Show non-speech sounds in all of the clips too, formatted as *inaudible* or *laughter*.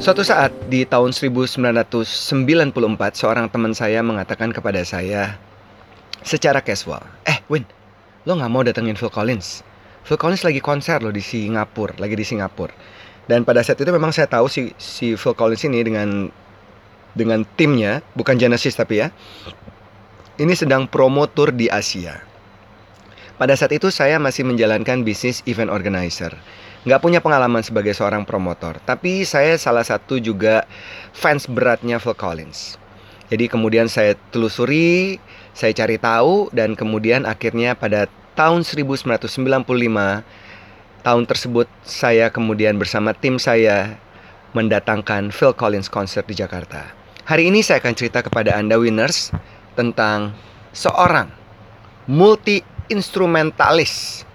Suatu saat di tahun 1994 seorang teman saya mengatakan kepada saya secara casual, "Eh, Win, lo nggak mau datengin Phil Collins? Phil Collins lagi konser lo di Singapura, lagi di Singapura." Dan pada saat itu memang saya tahu si si Phil Collins ini dengan dengan timnya, bukan Genesis tapi ya. Ini sedang promo tour di Asia. Pada saat itu saya masih menjalankan bisnis event organizer nggak punya pengalaman sebagai seorang promotor, tapi saya salah satu juga fans beratnya Phil Collins. Jadi kemudian saya telusuri, saya cari tahu dan kemudian akhirnya pada tahun 1995 tahun tersebut saya kemudian bersama tim saya mendatangkan Phil Collins konser di Jakarta. Hari ini saya akan cerita kepada Anda winners tentang seorang multi instrumentalis.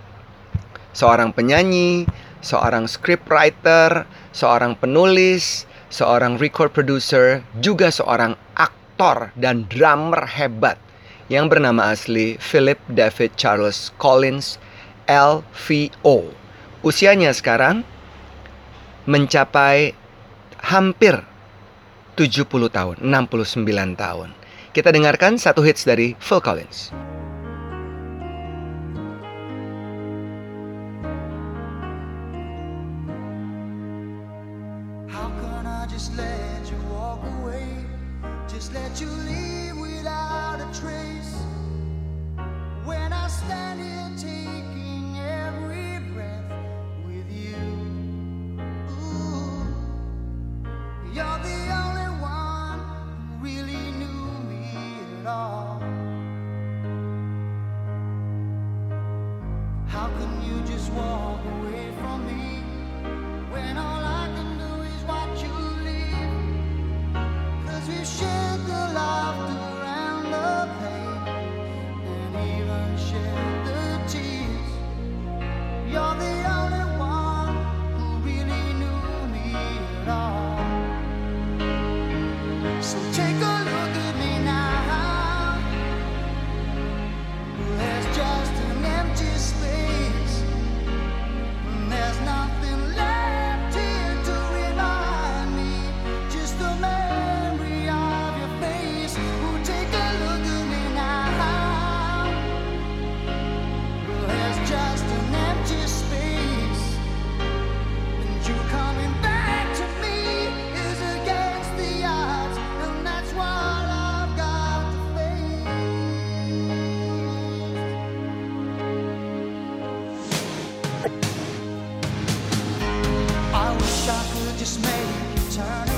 Seorang penyanyi, seorang scriptwriter, seorang penulis, seorang record producer, juga seorang aktor dan drummer hebat yang bernama asli Philip David Charles Collins LVO. Usianya sekarang mencapai hampir 70 tahun, 69 tahun. Kita dengarkan satu hits dari Phil Collins. Just let you walk away. Just let you leave without a trace. When I stand here, just make you turn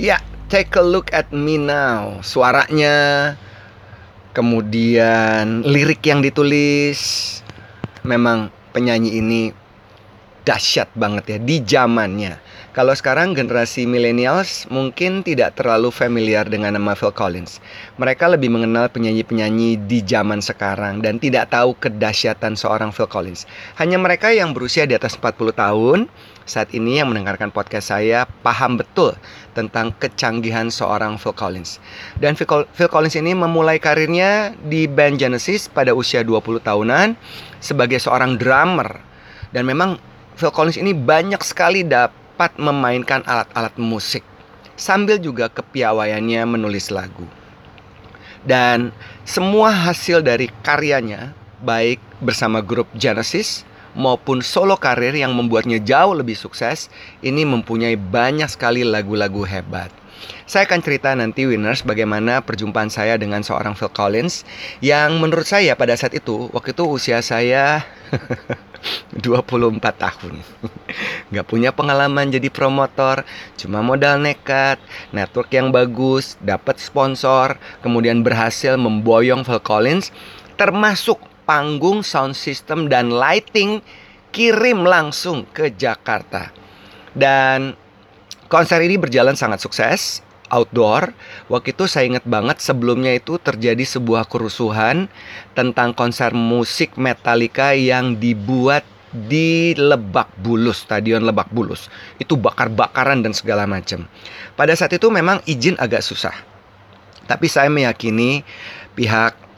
Ya, take a look at me now. Suaranya, kemudian lirik yang ditulis, memang penyanyi ini dahsyat banget ya di zamannya. Kalau sekarang generasi millennials mungkin tidak terlalu familiar dengan nama Phil Collins. Mereka lebih mengenal penyanyi-penyanyi di zaman sekarang dan tidak tahu kedahsyatan seorang Phil Collins. Hanya mereka yang berusia di atas 40 tahun saat ini yang mendengarkan podcast saya paham betul tentang kecanggihan seorang Phil Collins. Dan Phil Collins ini memulai karirnya di band Genesis pada usia 20 tahunan sebagai seorang drummer. Dan memang Phil Collins ini banyak sekali dapat memainkan alat-alat musik sambil juga kepiawaiannya menulis lagu. Dan semua hasil dari karyanya baik bersama grup Genesis maupun solo karir yang membuatnya jauh lebih sukses, ini mempunyai banyak sekali lagu-lagu hebat. Saya akan cerita nanti winners bagaimana perjumpaan saya dengan seorang Phil Collins yang menurut saya pada saat itu, waktu itu usia saya *laughs* 24 tahun *laughs* Gak punya pengalaman jadi promotor Cuma modal nekat Network yang bagus Dapat sponsor Kemudian berhasil memboyong Phil Collins Termasuk panggung, sound system, dan lighting kirim langsung ke Jakarta. Dan konser ini berjalan sangat sukses outdoor. Waktu itu saya ingat banget sebelumnya itu terjadi sebuah kerusuhan tentang konser musik Metallica yang dibuat di Lebak Bulus, Stadion Lebak Bulus. Itu bakar-bakaran dan segala macam. Pada saat itu memang izin agak susah. Tapi saya meyakini pihak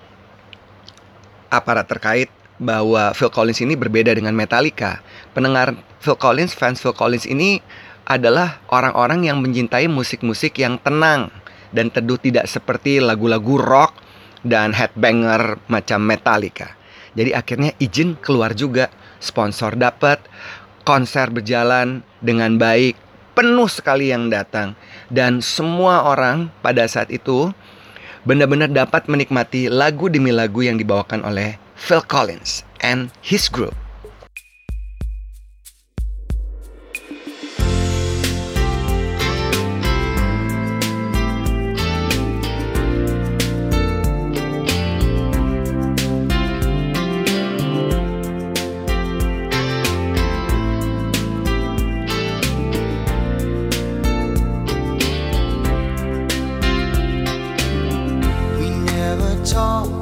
aparat terkait bahwa Phil Collins ini berbeda dengan Metallica. Pendengar Phil Collins, fans Phil Collins ini adalah orang-orang yang mencintai musik-musik yang tenang dan teduh tidak seperti lagu-lagu rock dan headbanger macam Metallica. Jadi akhirnya izin keluar juga, sponsor dapat, konser berjalan dengan baik, penuh sekali yang datang dan semua orang pada saat itu benar-benar dapat menikmati lagu demi lagu yang dibawakan oleh Phil Collins and his group. talk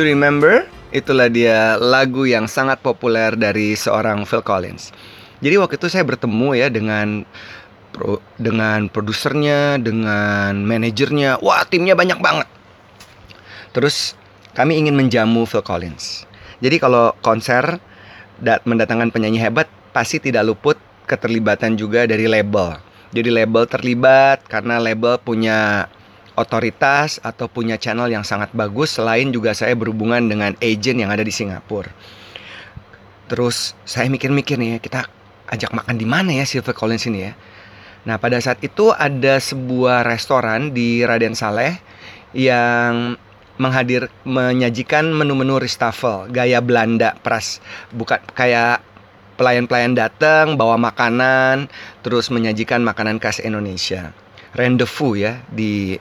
you remember? Itulah dia lagu yang sangat populer dari seorang Phil Collins. Jadi waktu itu saya bertemu ya dengan pro, dengan produsernya, dengan manajernya. Wah, timnya banyak banget. Terus kami ingin menjamu Phil Collins. Jadi kalau konser dat mendatangkan penyanyi hebat pasti tidak luput keterlibatan juga dari label. Jadi label terlibat karena label punya otoritas atau punya channel yang sangat bagus selain juga saya berhubungan dengan agent yang ada di Singapura. Terus saya mikir-mikir nih kita ajak makan di mana ya Silver Collins ini ya. Nah pada saat itu ada sebuah restoran di Raden Saleh yang menghadir menyajikan menu-menu reshuffle gaya Belanda pras bukan kayak pelayan-pelayan datang bawa makanan terus menyajikan makanan khas Indonesia rendezvous ya di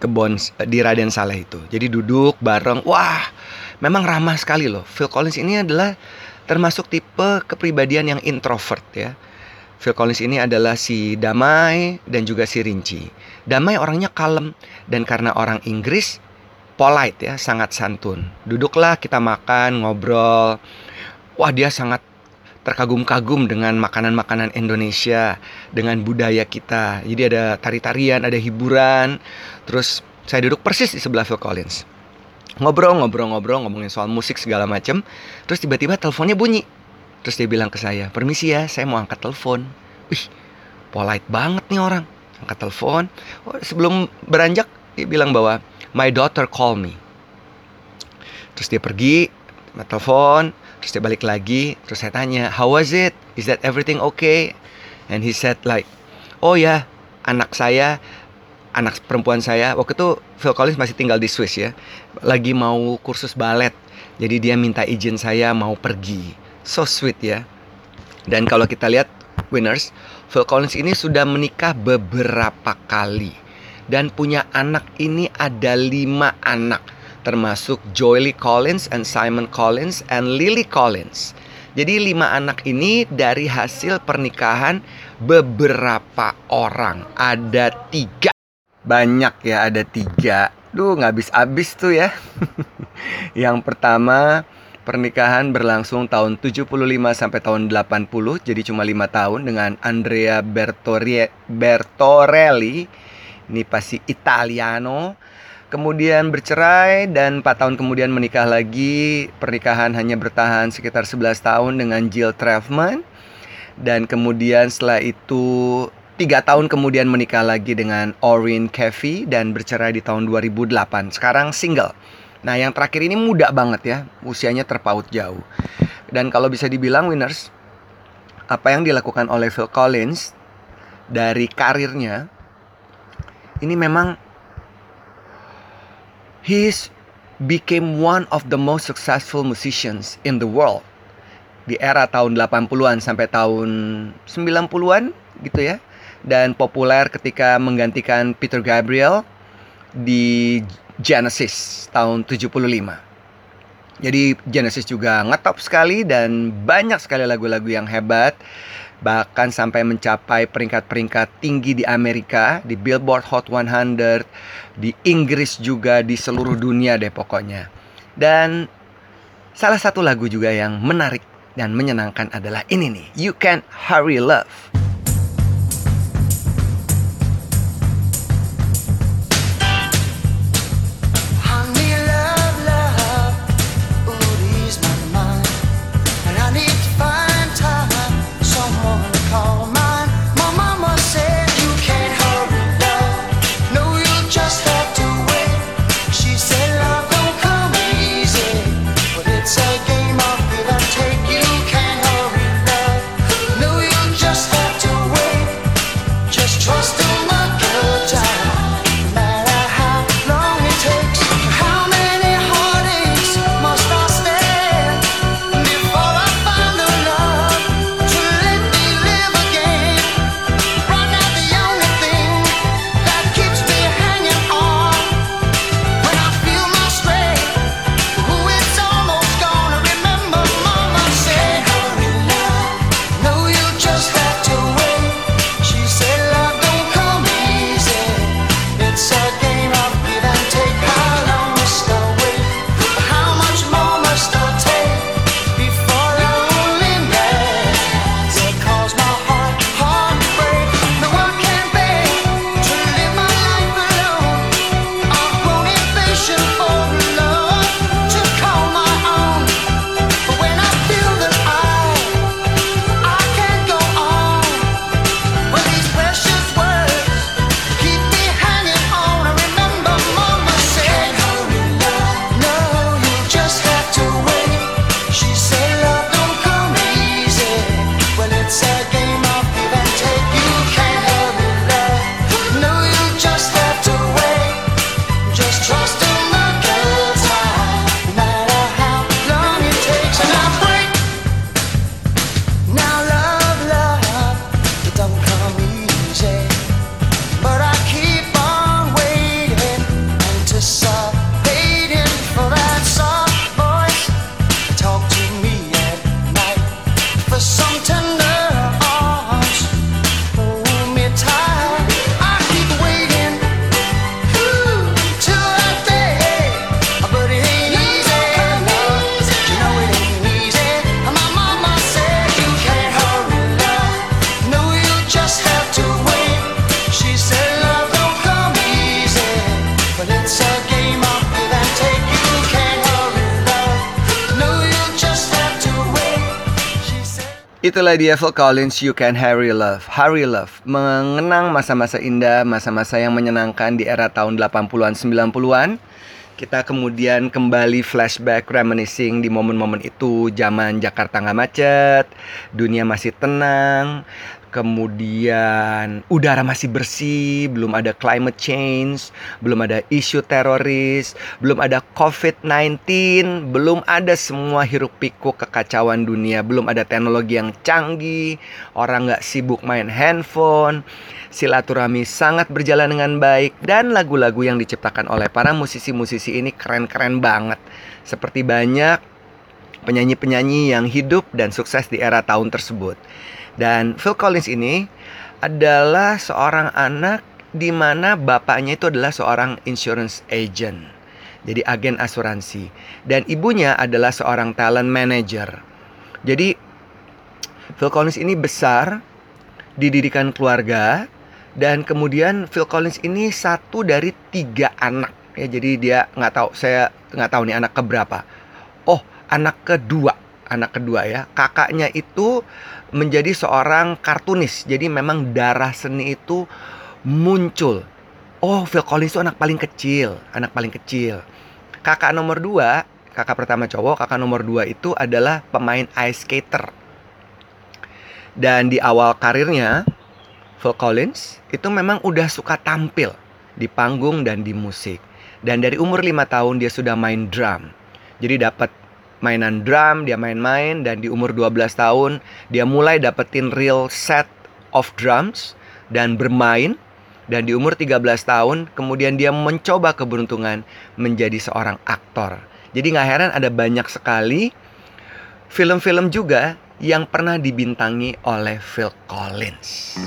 kebon di Raden Saleh itu. Jadi duduk bareng, wah, memang ramah sekali loh. Phil Collins ini adalah termasuk tipe kepribadian yang introvert ya. Phil Collins ini adalah si Damai dan juga si Rinci. Damai orangnya kalem dan karena orang Inggris polite ya, sangat santun. Duduklah kita makan, ngobrol. Wah, dia sangat terkagum-kagum dengan makanan-makanan Indonesia, dengan budaya kita. Jadi ada tari-tarian, ada hiburan. Terus saya duduk persis di sebelah Phil Collins. Ngobrol-ngobrol-ngobrol ngomongin soal musik segala macem. Terus tiba-tiba teleponnya bunyi. Terus dia bilang ke saya, "Permisi ya, saya mau angkat telepon." Wih, polite banget nih orang. Angkat telepon. Oh, sebelum beranjak dia bilang bahwa my daughter call me. Terus dia pergi, telepon, Terus dia balik lagi, terus saya tanya, how was it? Is that everything okay? And he said like, oh ya, anak saya, anak perempuan saya, waktu itu Phil Collins masih tinggal di Swiss ya, lagi mau kursus balet. Jadi dia minta izin saya mau pergi. So sweet ya. Dan kalau kita lihat winners, Phil Collins ini sudah menikah beberapa kali. Dan punya anak ini ada lima anak termasuk Joely Collins and Simon Collins and Lily Collins. Jadi lima anak ini dari hasil pernikahan beberapa orang. Ada tiga. Banyak ya ada tiga. Duh nggak habis-habis tuh ya. *laughs* Yang pertama pernikahan berlangsung tahun 75 sampai tahun 80. Jadi cuma lima tahun dengan Andrea Bertorelli. Ini pasti Italiano kemudian bercerai dan 4 tahun kemudian menikah lagi. Pernikahan hanya bertahan sekitar 11 tahun dengan Jill Trevman. Dan kemudian setelah itu tiga tahun kemudian menikah lagi dengan Orin Kevy dan bercerai di tahun 2008. Sekarang single. Nah yang terakhir ini muda banget ya, usianya terpaut jauh. Dan kalau bisa dibilang winners, apa yang dilakukan oleh Phil Collins dari karirnya ini memang He's became one of the most successful musicians in the world. Di era tahun 80-an sampai tahun 90-an gitu ya. Dan populer ketika menggantikan Peter Gabriel di Genesis tahun 75. Jadi Genesis juga ngetop sekali dan banyak sekali lagu-lagu yang hebat bahkan sampai mencapai peringkat-peringkat tinggi di Amerika, di Billboard Hot 100, di Inggris juga, di seluruh dunia deh pokoknya. Dan salah satu lagu juga yang menarik dan menyenangkan adalah ini nih, You Can Hurry Love. Itulah dia Phil Collins You Can Hurry Love. Hurry Love Mengenang masa-masa indah Masa-masa yang menyenangkan di era tahun 80-an 90-an Kita kemudian kembali flashback reminiscing di momen-momen itu. Zaman Jakarta nggak macet Dunia masih tenang kemudian udara masih bersih, belum ada climate change, belum ada isu teroris, belum ada COVID-19, belum ada semua hiruk pikuk kekacauan dunia, belum ada teknologi yang canggih, orang nggak sibuk main handphone, silaturahmi sangat berjalan dengan baik, dan lagu-lagu yang diciptakan oleh para musisi-musisi ini keren-keren banget. Seperti banyak penyanyi-penyanyi yang hidup dan sukses di era tahun tersebut. Dan Phil Collins ini adalah seorang anak di mana bapaknya itu adalah seorang insurance agent. Jadi agen asuransi dan ibunya adalah seorang talent manager. Jadi Phil Collins ini besar dididikan keluarga dan kemudian Phil Collins ini satu dari tiga anak ya jadi dia nggak tahu saya nggak tahu nih anak keberapa oh anak kedua anak kedua ya kakaknya itu menjadi seorang kartunis. Jadi memang darah seni itu muncul. Oh, Phil Collins itu anak paling kecil, anak paling kecil. Kakak nomor dua, kakak pertama cowok, kakak nomor dua itu adalah pemain ice skater. Dan di awal karirnya, Phil Collins itu memang udah suka tampil di panggung dan di musik. Dan dari umur lima tahun dia sudah main drum. Jadi dapat mainan drum, dia main-main dan di umur 12 tahun dia mulai dapetin real set of drums dan bermain dan di umur 13 tahun kemudian dia mencoba keberuntungan menjadi seorang aktor. Jadi nggak heran ada banyak sekali film-film juga yang pernah dibintangi oleh Phil Collins.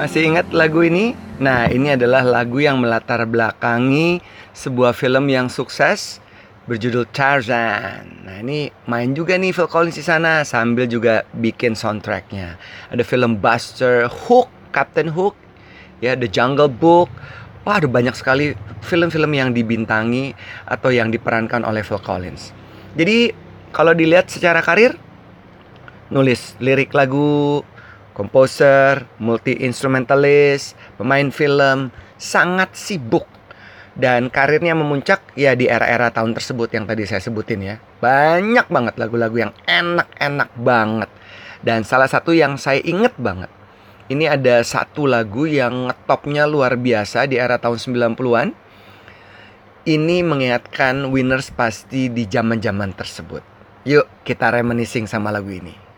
Masih ingat lagu ini? Nah, ini adalah lagu yang melatar belakangi sebuah film yang sukses berjudul Tarzan. Nah ini main juga nih Phil Collins di sana sambil juga bikin soundtracknya. Ada film Buster, Hook, Captain Hook, ya The Jungle Book. Wah ada banyak sekali film-film yang dibintangi atau yang diperankan oleh Phil Collins. Jadi kalau dilihat secara karir, nulis lirik lagu, komposer, multi instrumentalist, pemain film, sangat sibuk dan karirnya memuncak ya di era-era tahun tersebut yang tadi saya sebutin ya. Banyak banget lagu-lagu yang enak-enak banget. Dan salah satu yang saya inget banget. Ini ada satu lagu yang topnya luar biasa di era tahun 90-an. Ini mengingatkan winners pasti di zaman-zaman tersebut. Yuk kita reminiscing sama lagu ini.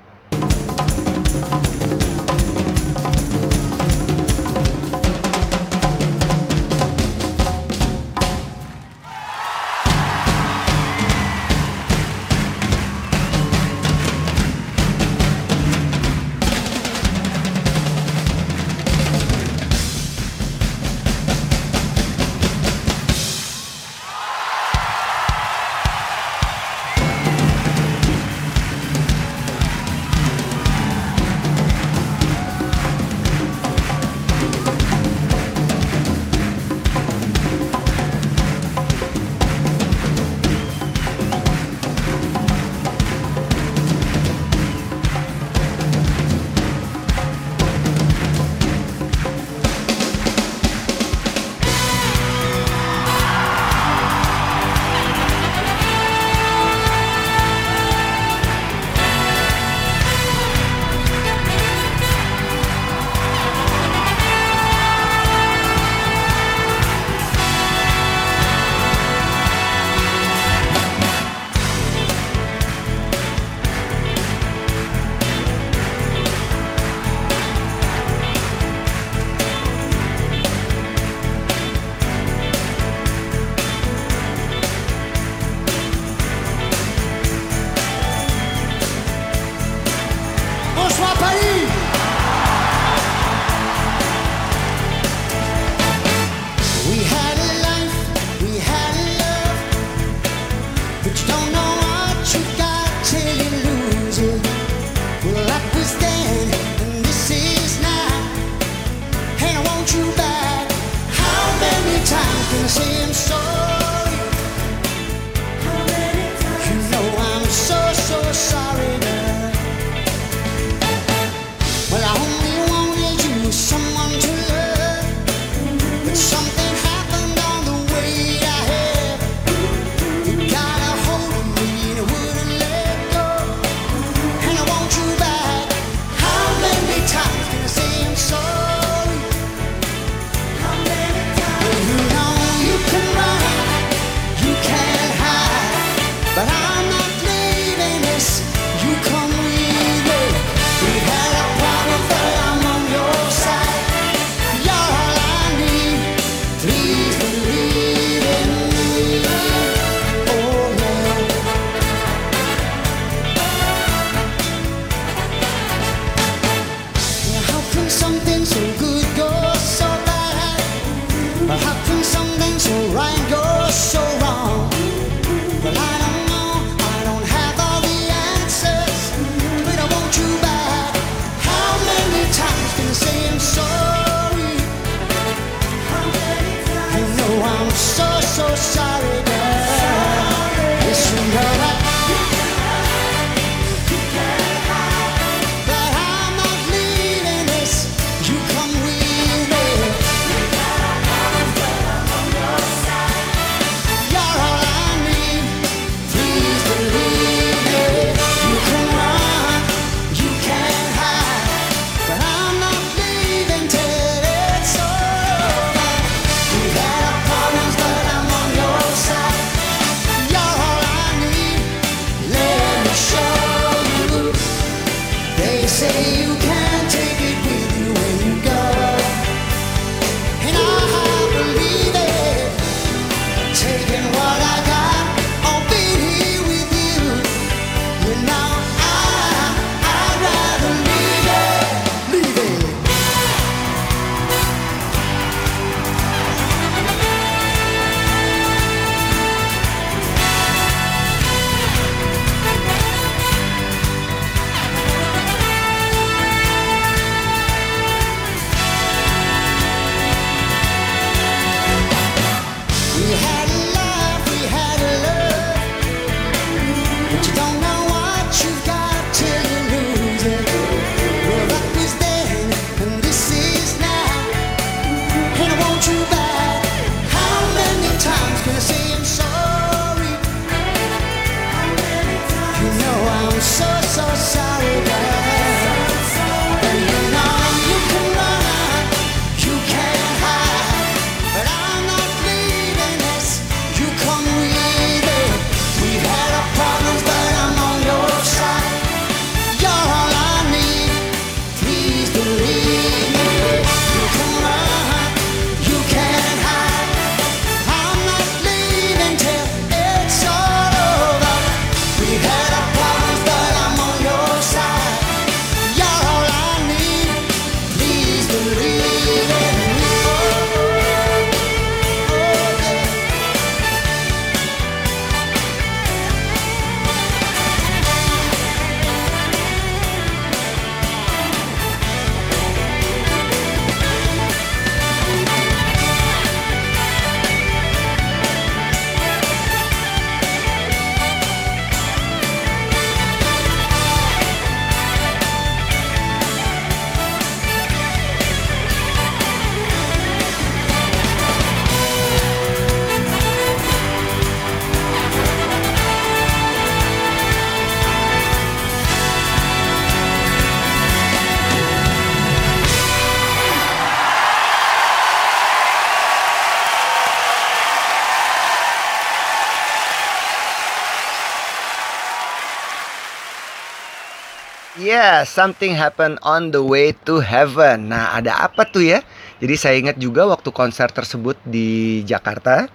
Yeah, something happen on the way to heaven. Nah, ada apa tuh ya? Jadi saya ingat juga waktu konser tersebut di Jakarta.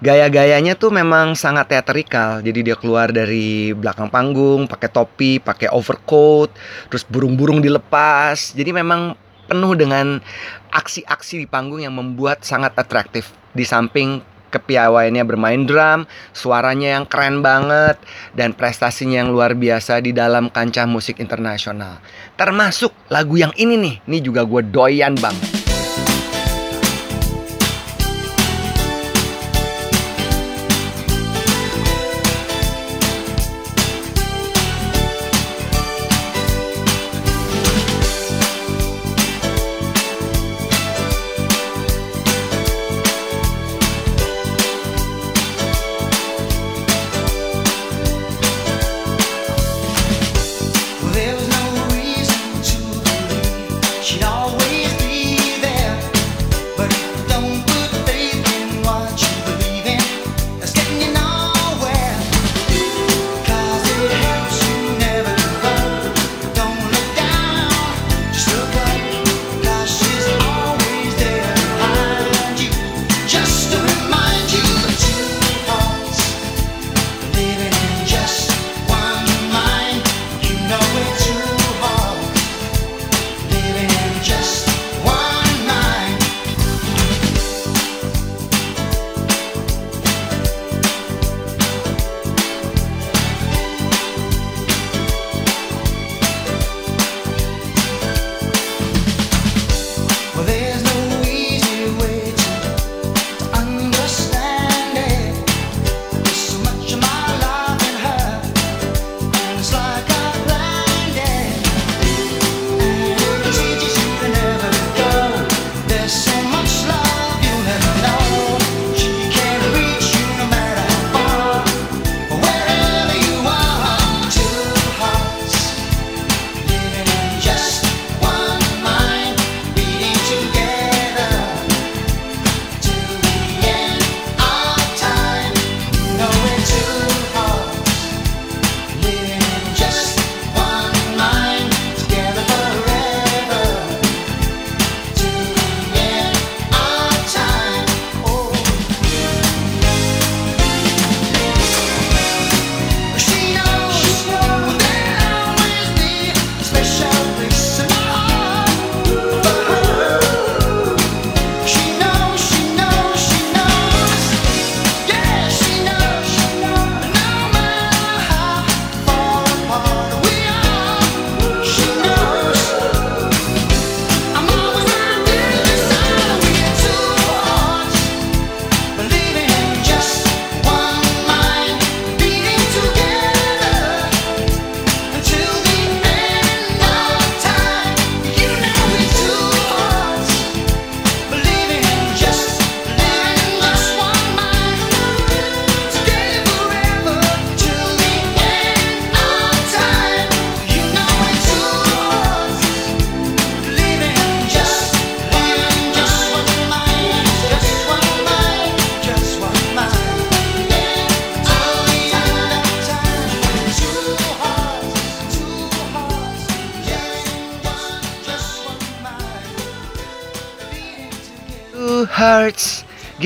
Gaya-gayanya tuh memang sangat teatrikal. Jadi dia keluar dari belakang panggung, pakai topi, pakai overcoat, terus burung-burung dilepas. Jadi memang penuh dengan aksi-aksi di panggung yang membuat sangat atraktif. Di samping kepiawaiannya bermain drum, suaranya yang keren banget, dan prestasinya yang luar biasa di dalam kancah musik internasional. Termasuk lagu yang ini nih, ini juga gue doyan banget.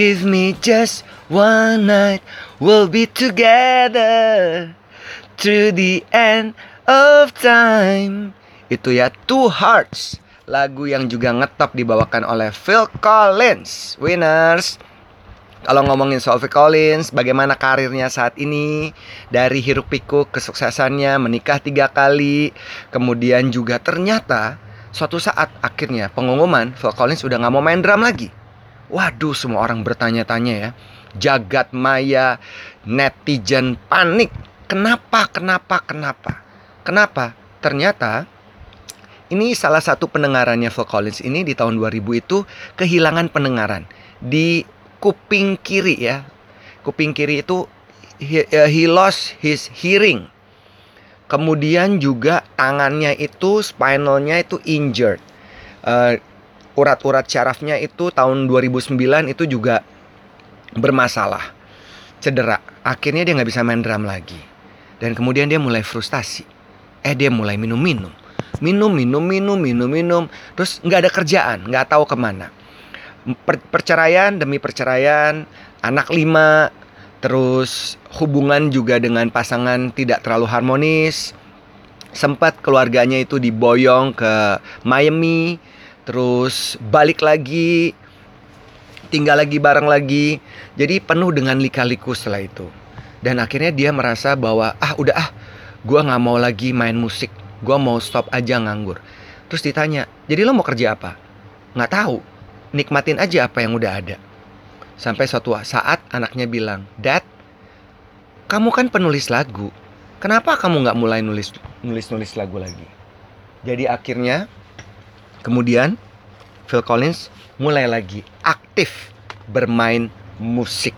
Give me just one night. We'll be together Through the end of time. Itu ya Two Hearts. Lagu yang juga ngetop dibawakan oleh Phil Collins. Winners. Kalau ngomongin soal Phil Collins, bagaimana karirnya saat ini? Dari hiruk pikuk kesuksesannya menikah tiga kali, kemudian juga ternyata suatu saat akhirnya pengumuman Phil Collins udah nggak mau main drum lagi. Waduh, semua orang bertanya-tanya ya. Jagat maya, netizen panik. Kenapa? Kenapa? Kenapa? Kenapa? Ternyata ini salah satu pendengarannya Phil Collins ini di tahun 2000 itu kehilangan pendengaran di kuping kiri ya. Kuping kiri itu he, uh, he lost his hearing. Kemudian juga tangannya itu spinalnya itu injured. Uh, urat-urat syarafnya itu tahun 2009 itu juga bermasalah, cedera. Akhirnya dia nggak bisa main drum lagi. Dan kemudian dia mulai frustasi. Eh dia mulai minum-minum. Minum, minum, minum, minum, minum. Terus nggak ada kerjaan, nggak tahu ke mana. Per perceraian demi perceraian, anak lima, terus hubungan juga dengan pasangan tidak terlalu harmonis. Sempat keluarganya itu diboyong ke Miami, terus balik lagi, tinggal lagi bareng lagi. Jadi penuh dengan lika-liku setelah itu. Dan akhirnya dia merasa bahwa ah udah ah, gua nggak mau lagi main musik. Gue mau stop aja nganggur. Terus ditanya jadi lo mau kerja apa? Nggak tahu. Nikmatin aja apa yang udah ada. Sampai suatu saat anaknya bilang dad kamu kan penulis lagu. Kenapa kamu nggak mulai nulis nulis nulis lagu lagi? Jadi akhirnya kemudian Phil Collins mulai lagi aktif bermain musik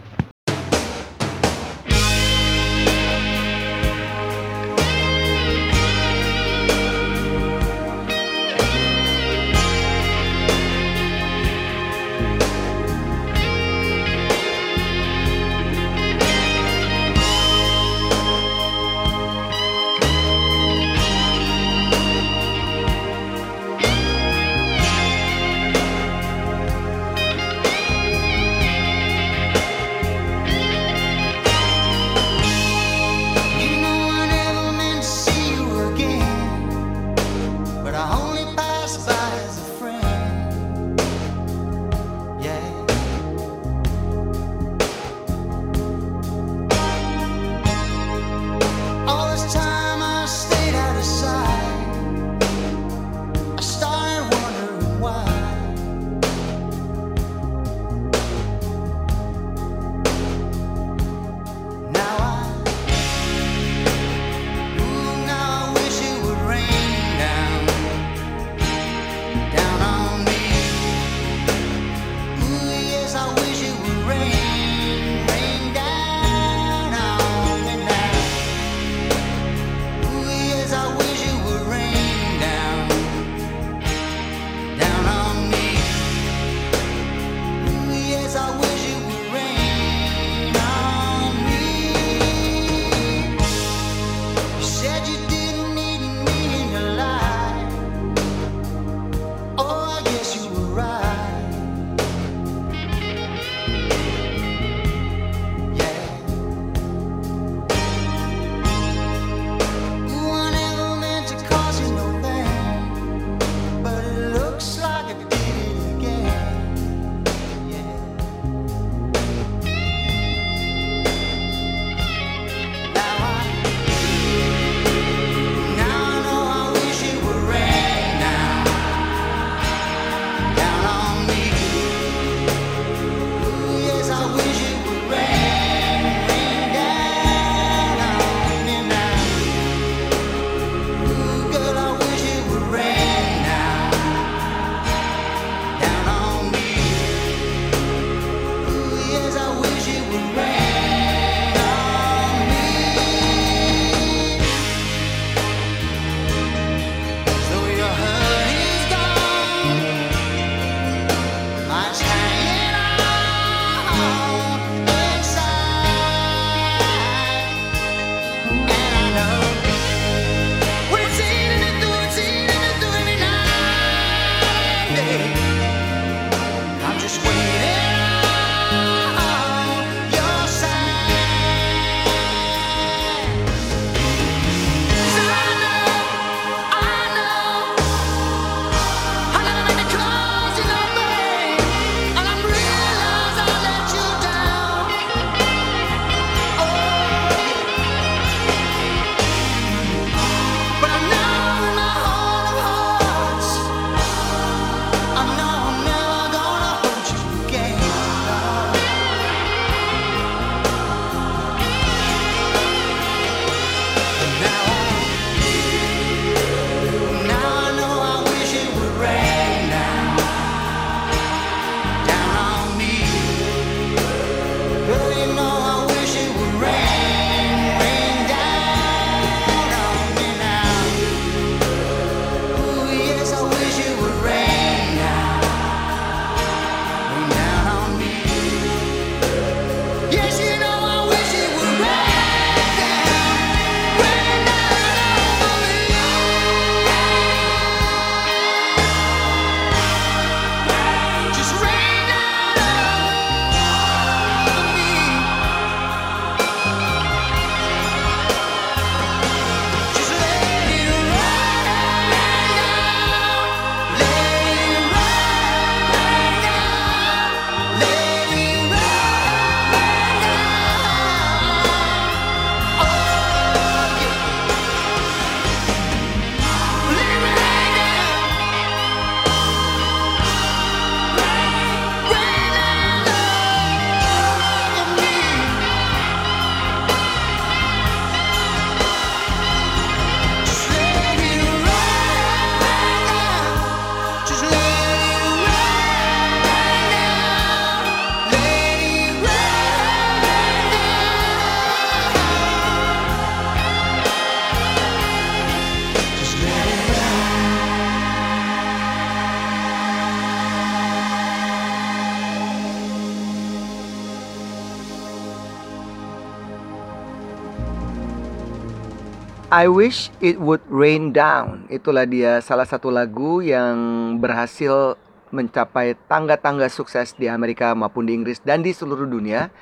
I wish it would rain down. Itulah dia salah satu lagu yang berhasil mencapai tangga-tangga sukses di Amerika maupun di Inggris dan di seluruh dunia.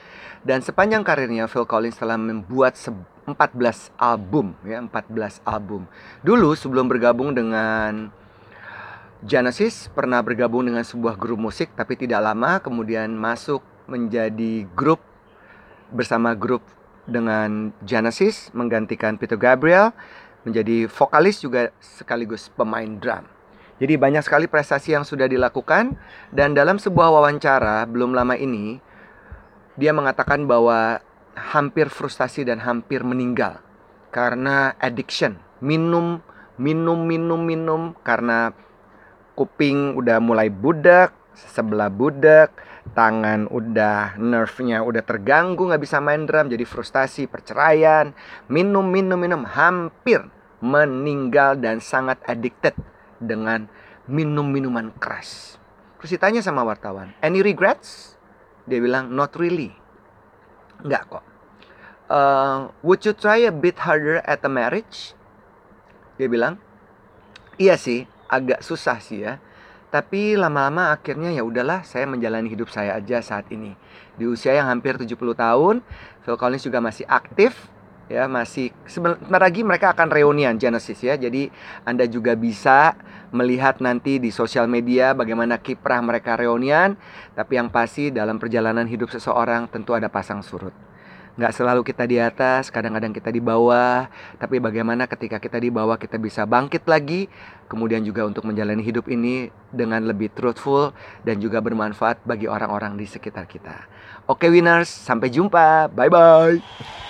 Dan sepanjang karirnya Phil Collins telah membuat 14 album ya, 14 album. Dulu sebelum bergabung dengan Genesis pernah bergabung dengan sebuah grup musik tapi tidak lama kemudian masuk menjadi grup bersama grup dengan Genesis menggantikan Peter Gabriel menjadi vokalis juga sekaligus pemain drum. Jadi banyak sekali prestasi yang sudah dilakukan dan dalam sebuah wawancara belum lama ini dia mengatakan bahwa hampir frustasi dan hampir meninggal karena addiction, minum minum minum minum karena kuping udah mulai budak, sebelah budak, tangan udah nerve-nya udah terganggu nggak bisa main drum jadi frustasi perceraian. Minum minum minum hampir meninggal dan sangat addicted dengan minum minuman keras. Terus ditanya sama wartawan any regrets? Dia bilang not really. Nggak kok. Uh, would you try a bit harder at a marriage? Dia bilang iya sih agak susah sih ya tapi lama-lama akhirnya ya udahlah saya menjalani hidup saya aja saat ini. Di usia yang hampir 70 tahun, Phil Collins juga masih aktif ya masih sebentar lagi mereka akan reunian Genesis ya. Jadi Anda juga bisa melihat nanti di sosial media bagaimana kiprah mereka reunian, tapi yang pasti dalam perjalanan hidup seseorang tentu ada pasang surut. Nggak selalu kita di atas, kadang-kadang kita di bawah. Tapi bagaimana ketika kita di bawah kita bisa bangkit lagi. Kemudian juga untuk menjalani hidup ini dengan lebih truthful dan juga bermanfaat bagi orang-orang di sekitar kita. Oke winners, sampai jumpa. Bye-bye. got